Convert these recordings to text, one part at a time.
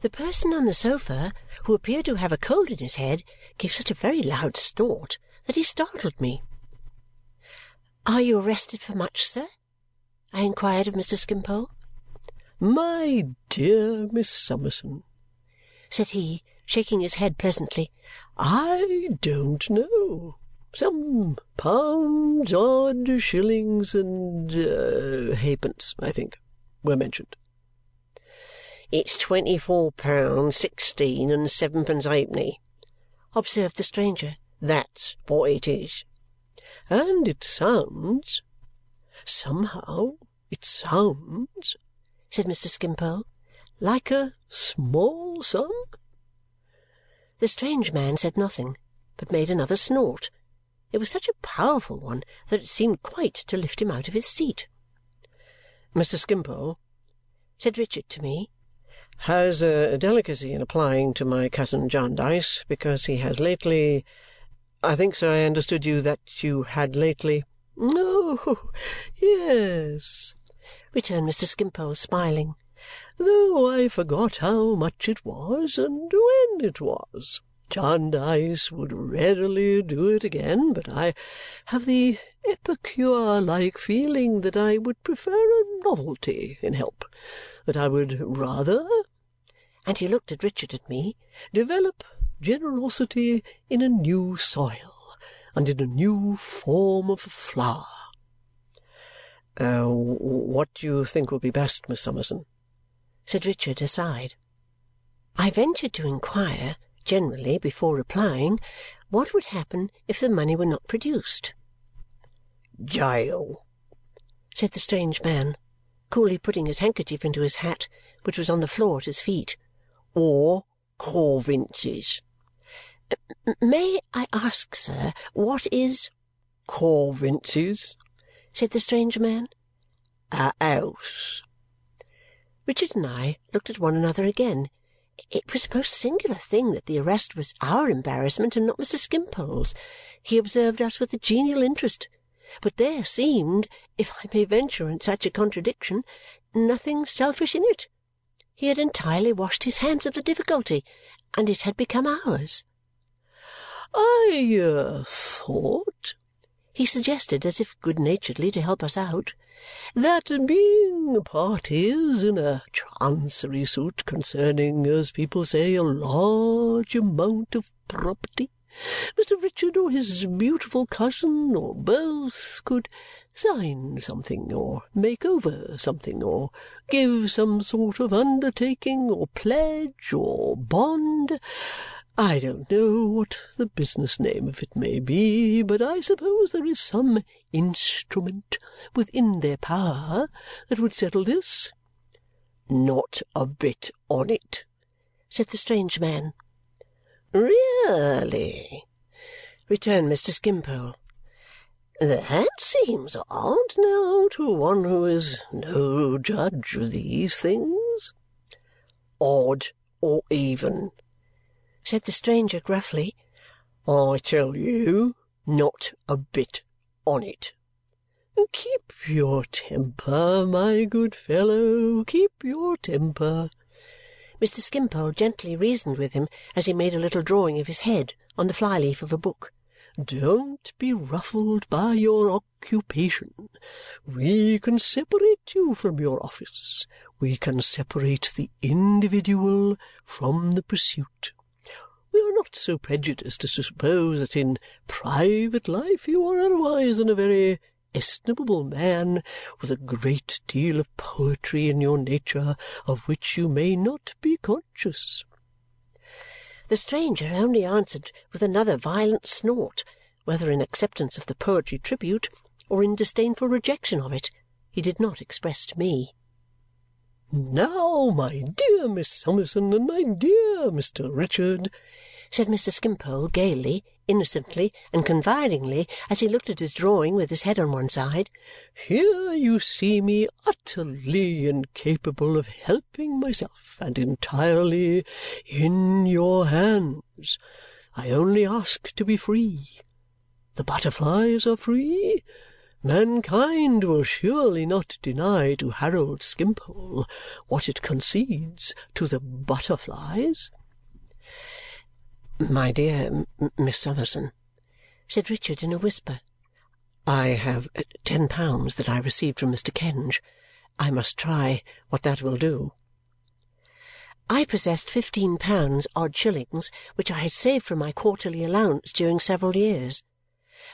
The person on the sofa, who appeared to have a cold in his head, gave such a very loud snort that he startled me. "Are you arrested for much, sir?" I inquired of Mr. Skimpole. "My dear Miss Summerson," said he, shaking his head pleasantly, "I don't know. Some pounds, odd shillings, and uh, halfpence, I think, were mentioned." "It's twenty-four pounds sixteen and sevenpence halfpenny," observed the stranger. "That's what it is." "And it sounds somehow it sounds," said Mr. Skimpole, "like a small sum?" The strange man said nothing, but made another snort. It was such a powerful one that it seemed quite to lift him out of his seat. "Mr. Skimpole," said Richard to me, "has a delicacy in applying to my cousin Jarndyce because he has lately I think, sir, I understood you that you had lately "Oh, yes," returned Mr. Skimpole, smiling, "though I forgot how much it was and when it was. Jarndyce would readily do it again, but I have the epicure-like feeling that I would prefer a novelty in help, that I would rather," and he looked at Richard and me, "develop generosity in a new soil and in a new form of flower." Uh, "What do you think will be best, Miss Summerson?" said Richard aside. I ventured to inquire generally, before replying, what would happen if the money were not produced. "Jail," said the strange man, coolly putting his handkerchief into his hat, which was on the floor at his feet, "or Coavinses." "May I ask, sir, what is "Coavinses," said the strange man. "A house." Richard and I looked at one another again. It was a most singular thing that the arrest was our embarrassment and not Mr. Skimpole's. He observed us with a genial interest, but there seemed, if I may venture on such a contradiction, nothing selfish in it. He had entirely washed his hands of the difficulty, and it had become ours. "I uh, thought," he suggested as if good-naturedly to help us out that being parties in a Chancery suit concerning, as people say, a large amount of property, Mr. Richard or his beautiful cousin, or both, could sign something, or make over something, or give some sort of undertaking, or pledge, or bond I don't know what the business name of it may be, but I suppose there is some instrument within their power that would settle this?" "Not a bit on it," said the strange man. "Really?" returned Mr. Skimpole. "That seems odd, now, to one who is no judge of these things." "Odd or even?" Said the stranger gruffly. "I tell you, not a bit on it." "Keep your temper, my good fellow, keep your temper," Mr. Skimpole gently reasoned with him as he made a little drawing of his head on the fly-leaf of a book. "Don't be ruffled by your occupation. We can separate you from your office. We can separate the individual from the pursuit. We are not so prejudiced as to suppose that in private life you are otherwise than a very estimable man with a great deal of poetry in your nature of which you may not be conscious." The stranger only answered with another violent snort, whether in acceptance of the poetry tribute or in disdainful rejection of it, he did not express to me. "Now, my dear Miss Summerson and my dear Mr. Richard," said Mr. Skimpole gaily, innocently, and confidingly as he looked at his drawing with his head on one side, "here you see me utterly incapable of helping myself and entirely in your hands. I only ask to be free. The butterflies are free. Mankind will surely not deny to Harold Skimpole what it concedes to the butterflies. My dear Miss Summerson, said Richard in a whisper, I have uh, ten pounds that I received from Mr. Kenge. I must try what that will do. I possessed fifteen pounds odd shillings, which I had saved from my quarterly allowance during several years.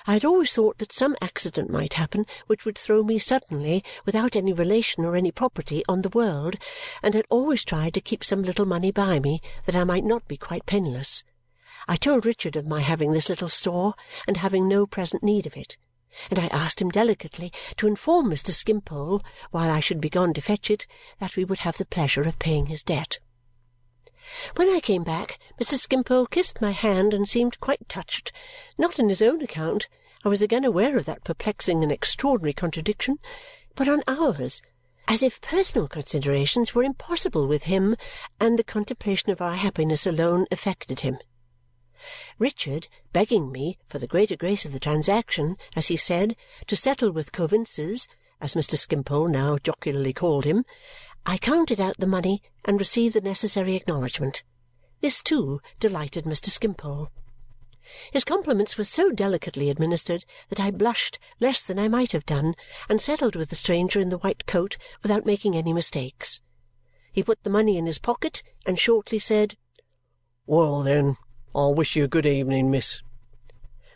I had always thought that some accident might happen which would throw me suddenly, without any relation or any property, on the world, and had always tried to keep some little money by me that I might not be quite penniless. I told Richard of my having this little store and having no present need of it, and I asked him delicately to inform Mr. Skimpole, while I should be gone to fetch it, that we would have the pleasure of paying his debt. When I came back, Mr. Skimpole kissed my hand and seemed quite touched. Not on his own account I was again aware of that perplexing and extraordinary contradiction but on ours, as if personal considerations were impossible with him and the contemplation of our happiness alone affected him. Richard, begging me, for the greater grace of the transaction, as he said, to settle with Coavinses, as Mr. Skimpole now jocularly called him, I counted out the money and received the necessary acknowledgment. This, too, delighted Mr. Skimpole. His compliments were so delicately administered that I blushed less than I might have done and settled with the stranger in the white coat without making any mistakes. He put the money in his pocket and shortly said, Well, then, I'll wish you a good evening, miss.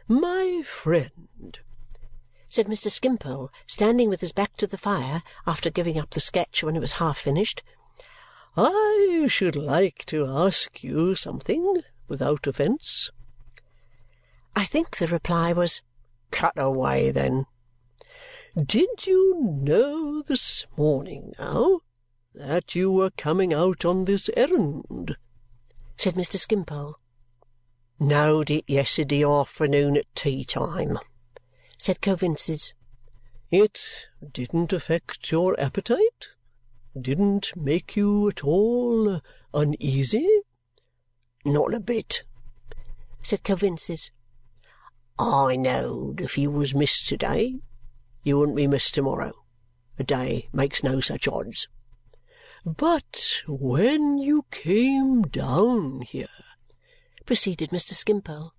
My friend, said Mr. Skimpole, standing with his back to the fire after giving up the sketch when it was half finished, I should like to ask you something, without offence. I think the reply was, Cut away, then. Did you know this morning, now, that you were coming out on this errand? said Mr. Skimpole. Knowed it yesterday afternoon at tea-time said Coavinses. It didn't affect your appetite? Didn't make you at all uneasy? Not a bit, said Coavinses. I knowed if you was missed to-day, you wouldn't be missed to-morrow. A day makes no such odds. But when you came down here, proceeded Mr. Skimpole,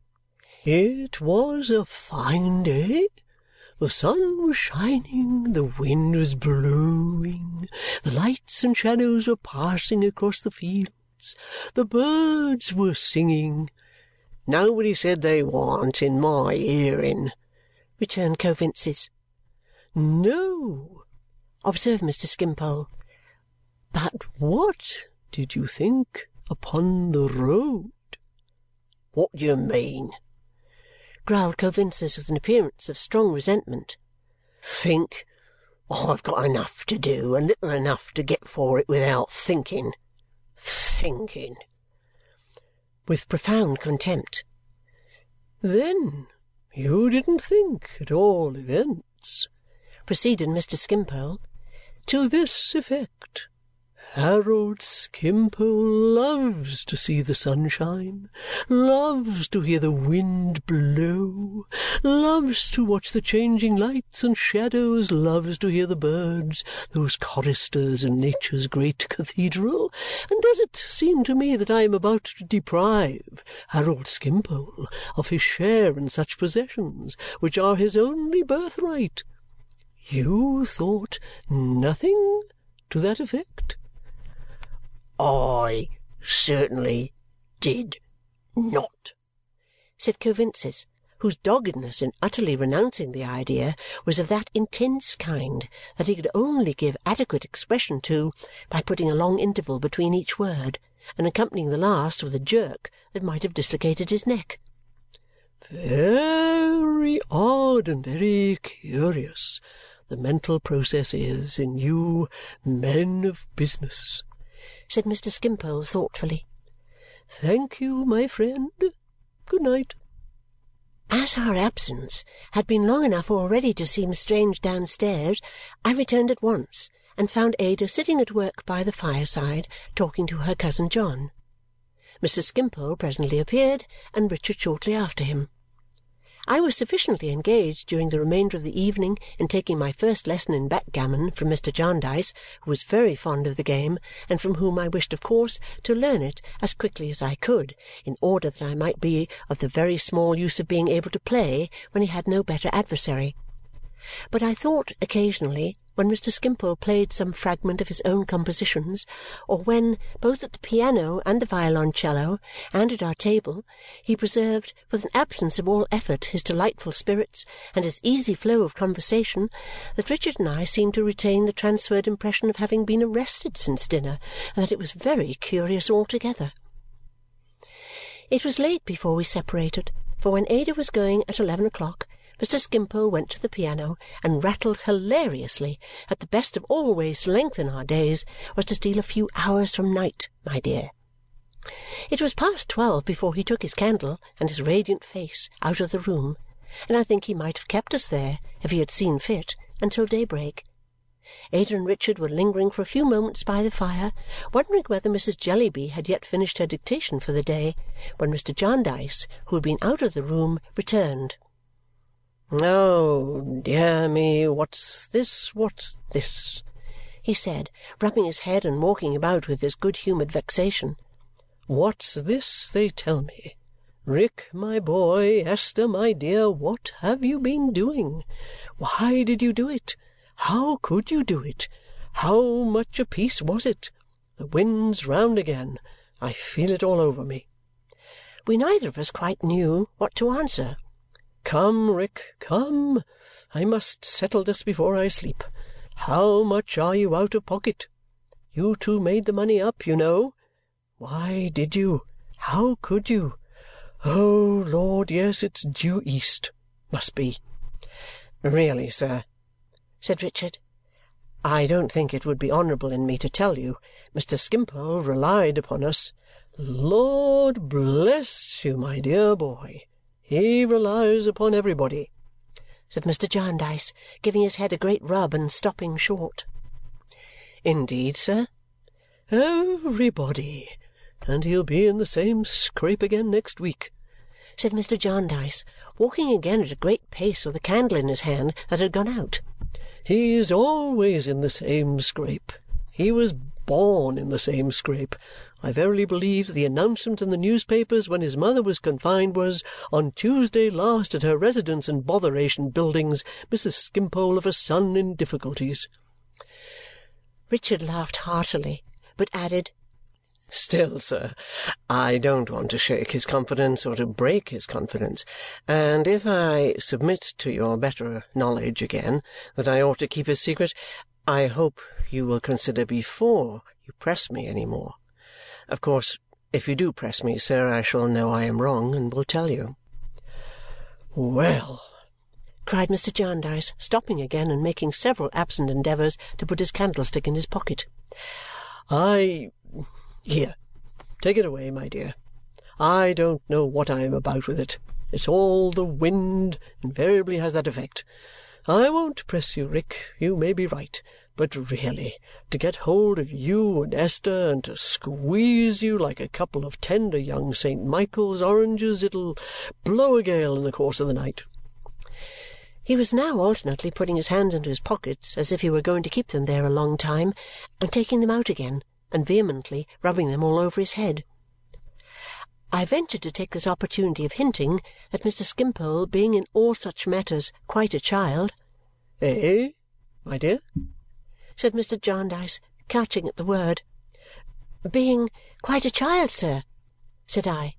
it was a fine day. The sun was shining, the wind was blowing, the lights and shadows were passing across the fields, the birds were singing. Nobody said they warn't in my hearing, returned Coavinses. No, observed Mr. Skimpole. But what did you think upon the road? What do you mean? Growled Coavinses with an appearance of strong resentment. Think! Oh, I've got enough to do and little enough to get for it without thinking. Thinking! With profound contempt. Then you didn't think, at all events, proceeded Mr. Skimpole, to this effect. Harold Skimpole loves to see the sunshine, loves to hear the wind blow, loves to watch the changing lights and shadows, loves to hear the birds, those choristers in nature's great cathedral, and does it seem to me that I am about to deprive Harold Skimpole of his share in such possessions, which are his only birthright? You thought nothing to that effect? I certainly did not, said Coavinses, whose doggedness in utterly renouncing the idea was of that intense kind that he could only give adequate expression to by putting a long interval between each word and accompanying the last with a jerk that might have dislocated his neck. Very odd and very curious the mental process is in you men of business said Mr. Skimpole thoughtfully. Thank you, my friend. Good night. As our absence had been long enough already to seem strange downstairs, I returned at once and found Ada sitting at work by the fireside talking to her cousin John. Mr. Skimpole presently appeared, and Richard shortly after him. I was sufficiently engaged during the remainder of the evening in taking my first lesson in backgammon from Mr. Jarndyce, who was very fond of the game and from whom I wished of course to learn it as quickly as I could, in order that I might be of the very small use of being able to play when he had no better adversary. But I thought occasionally, when Mr. Skimpole played some fragment of his own compositions, or when, both at the piano and the violoncello, and at our table, he preserved, with an absence of all effort, his delightful spirits and his easy flow of conversation, that Richard and I seemed to retain the transferred impression of having been arrested since dinner and that it was very curious altogether. It was late before we separated, for when Ada was going at eleven o'clock Mr. Skimpole went to the piano and rattled hilariously that the best of all ways to lengthen our days was to steal a few hours from night, my dear. It was past twelve before he took his candle and his radiant face out of the room, and I think he might have kept us there, if he had seen fit, until daybreak. Ada and Richard were lingering for a few moments by the fire, wondering whether Mrs. Jellyby had yet finished her dictation for the day, when Mr. Jarndyce, who had been out of the room, returned. "Oh, dear me, what's this, what's this!" he said, rubbing his head and walking about with his good-humoured vexation. "What's this they tell me! Rick, my boy, Esther, my dear, what have you been doing? Why did you do it? How could you do it? How much apiece was it? The wind's round again. I feel it all over me." We neither of us quite knew what to answer. Come, Rick, come! I must settle this before I sleep. How much are you out of pocket? You two made the money up, you know. Why did you? How could you? Oh, Lord, yes, it's due east. Must be. Really, sir, said Richard, I don't think it would be honourable in me to tell you. Mr. Skimpole relied upon us. Lord bless you, my dear boy! He relies upon everybody," said Mr. Jarndyce, giving his head a great rub and stopping short. "Indeed, sir?" "Everybody. And he'll be in the same scrape again next week," said Mr. Jarndyce, walking again at a great pace with a candle in his hand that had gone out. "He's always in the same scrape. He was born in the same scrape. I verily believe that the announcement in the newspapers when his mother was confined was, 'On Tuesday last at her residence in Botheration Buildings, Mrs. Skimpole of a son in difficulties.'" Richard laughed heartily, but added, "Still, sir, I don't want to shake his confidence or to break his confidence, and if I submit to your better knowledge again that I ought to keep his secret, I hope you will consider before you press me any more. Of course, if you do press me, sir, I shall know I am wrong and will tell you." "Well!" cried Mr. Jarndyce, stopping again and making several absent endeavours to put his candlestick in his pocket. "I here, take it away, my dear. I don't know what I am about with it. It's all the wind invariably has that effect. I won't press you, Rick, you may be right. But really, to get hold of you and Esther and to squeeze you like a couple of tender young St. Michael's oranges, it'll blow a gale in the course of the night." He was now alternately putting his hands into his pockets as if he were going to keep them there a long time and taking them out again and vehemently rubbing them all over his head. I ventured to take this opportunity of hinting that Mr. Skimpole, being in all such matters quite a child. "Eh, my dear?" Said Mr. Jarndyce, catching at the word. "Being quite a child, sir," said I,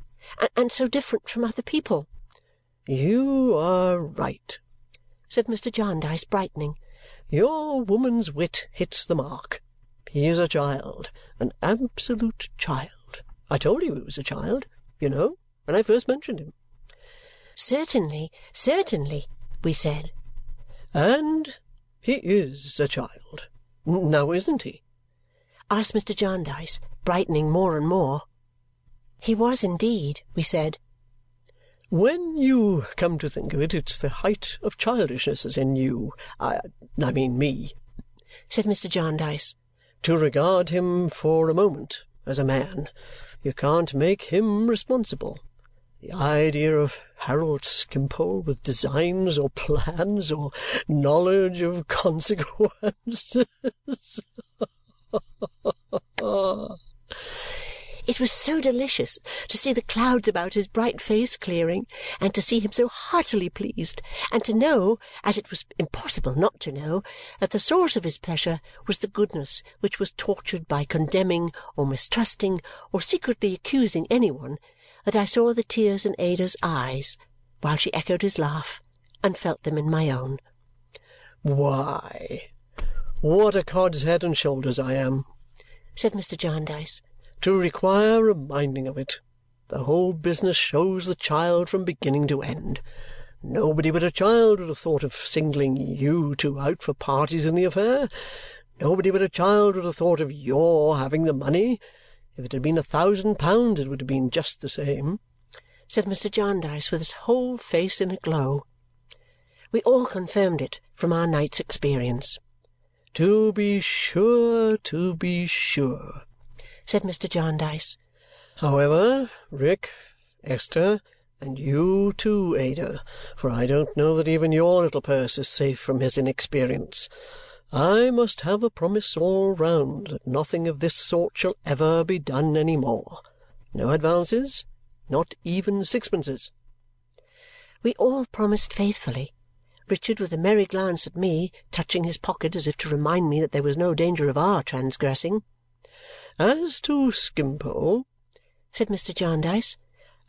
"and so different from other people." "You are right," said Mr. Jarndyce, brightening. "Your woman's wit hits the mark. He is a child, an absolute child. I told you he was a child, you know, when I first mentioned him." "Certainly, certainly," we said. "And he is a child. Now isn't he?" asked Mr. Jarndyce, brightening more and more. He was indeed, we said. "When you come to think of it, it's the height of childishness in you I mean me," said Mr. Jarndyce, "to regard him for a moment as a man. You can't make him responsible. The idea of Harold Skimpole with designs or plans or knowledge of consequences. It was so delicious to see the clouds about his bright face clearing, and to see him so heartily pleased, and to know, as it was impossible not to know, that the source of his pleasure was the goodness which was tortured by condemning or mistrusting or secretly accusing any one, that I saw the tears in Ada's eyes while she echoed his laugh and felt them in my own. "Why, what a cod's head and shoulders I am!" said Mr. Jarndyce to require reminding of it. The whole business shows the child from beginning to end. Nobody but a child would have thought of singling you two out for parties in the affair. Nobody but a child would have thought of your having the money. If it had been a thousand pounds, it would have been just the same," said Mr. Jarndyce with his whole face in a glow. We all confirmed it from our night's experience. "To be sure, to be sure!" said Mr. Jarndyce. "However, Rick, Esther, and you too, Ada, for I don't know that even your little purse is safe from his inexperience, I must have a promise all round that nothing of this sort shall ever be done any more. No advances, not even sixpences." We all promised faithfully, Richard with a merry glance at me, touching his pocket as if to remind me that there was no danger of our transgressing. As to Skimpole," said Mr. Jarndyce,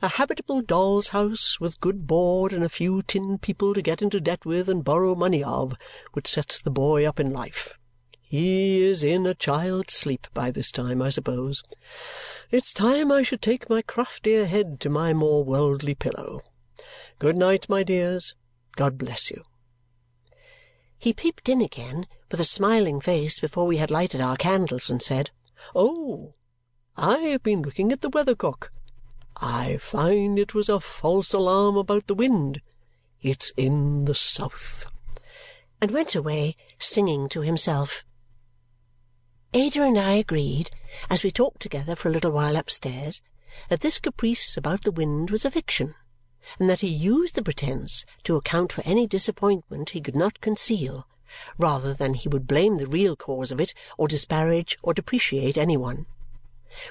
"a habitable doll's house with good board and a few tin people to get into debt with and borrow money of would set the boy up in life. He is in a child's sleep by this time, I suppose. It's time I should take my craftier head to my more worldly pillow. Good night, my dears. God bless you!" He peeped in again with a smiling face before we had lighted our candles and said. Oh! I have been looking at the weathercock. I find it was a false alarm about the wind. It's in the south." And went away singing to himself. Ada and I agreed, as we talked together for a little while upstairs, that this caprice about the wind was a fiction and that he used the pretence to account for any disappointment he could not conceal rather than he would blame the real cause of it or disparage or depreciate any one.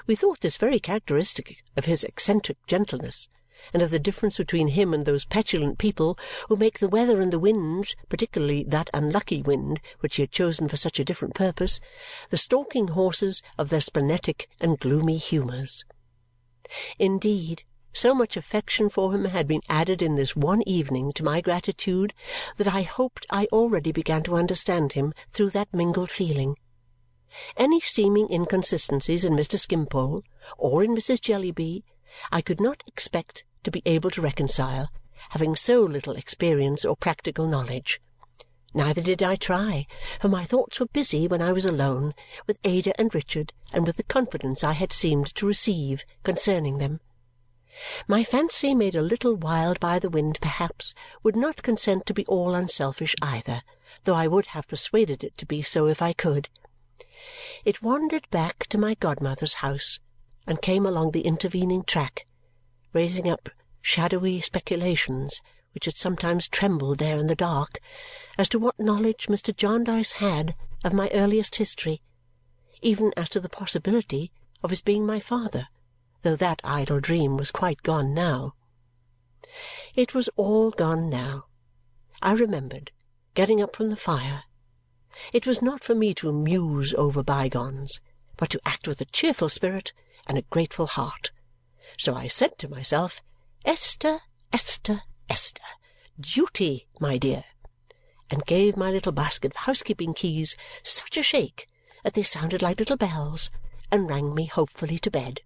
We thought this very characteristic of his eccentric gentleness and of the difference between him and those petulant people who make the weather and the winds, particularly that unlucky wind which he had chosen for such a different purpose, the stalking horses of their splenetic and gloomy humours. Indeed, so much affection for him had been added in this one evening to my gratitude that I hoped I already began to understand him through that mingled feeling. Any seeming inconsistencies in Mr. Skimpole or in Mrs. Jellyby I could not expect to be able to reconcile, having so little experience or practical knowledge. Neither did I try, for my thoughts were busy when I was alone with Ada and Richard and with the confidence I had seemed to receive concerning them. My fancy, made a little wild by the wind perhaps, would not consent to be all unselfish either, though I would have persuaded it to be so if I could. It wandered back to my godmother's house and came along the intervening track, raising up shadowy speculations which had sometimes trembled there in the dark as to what knowledge Mr. Jarndyce had of my earliest history, even as to the possibility of his being my father though that idle dream was quite gone now. It was all gone now. I remembered, getting up from the fire. It was not for me to muse over bygones, but to act with a cheerful spirit and a grateful heart. So I said to myself, Esther, Esther, Esther, duty, my dear, and gave my little basket of housekeeping keys such a shake that they sounded like little bells and rang me hopefully to bed.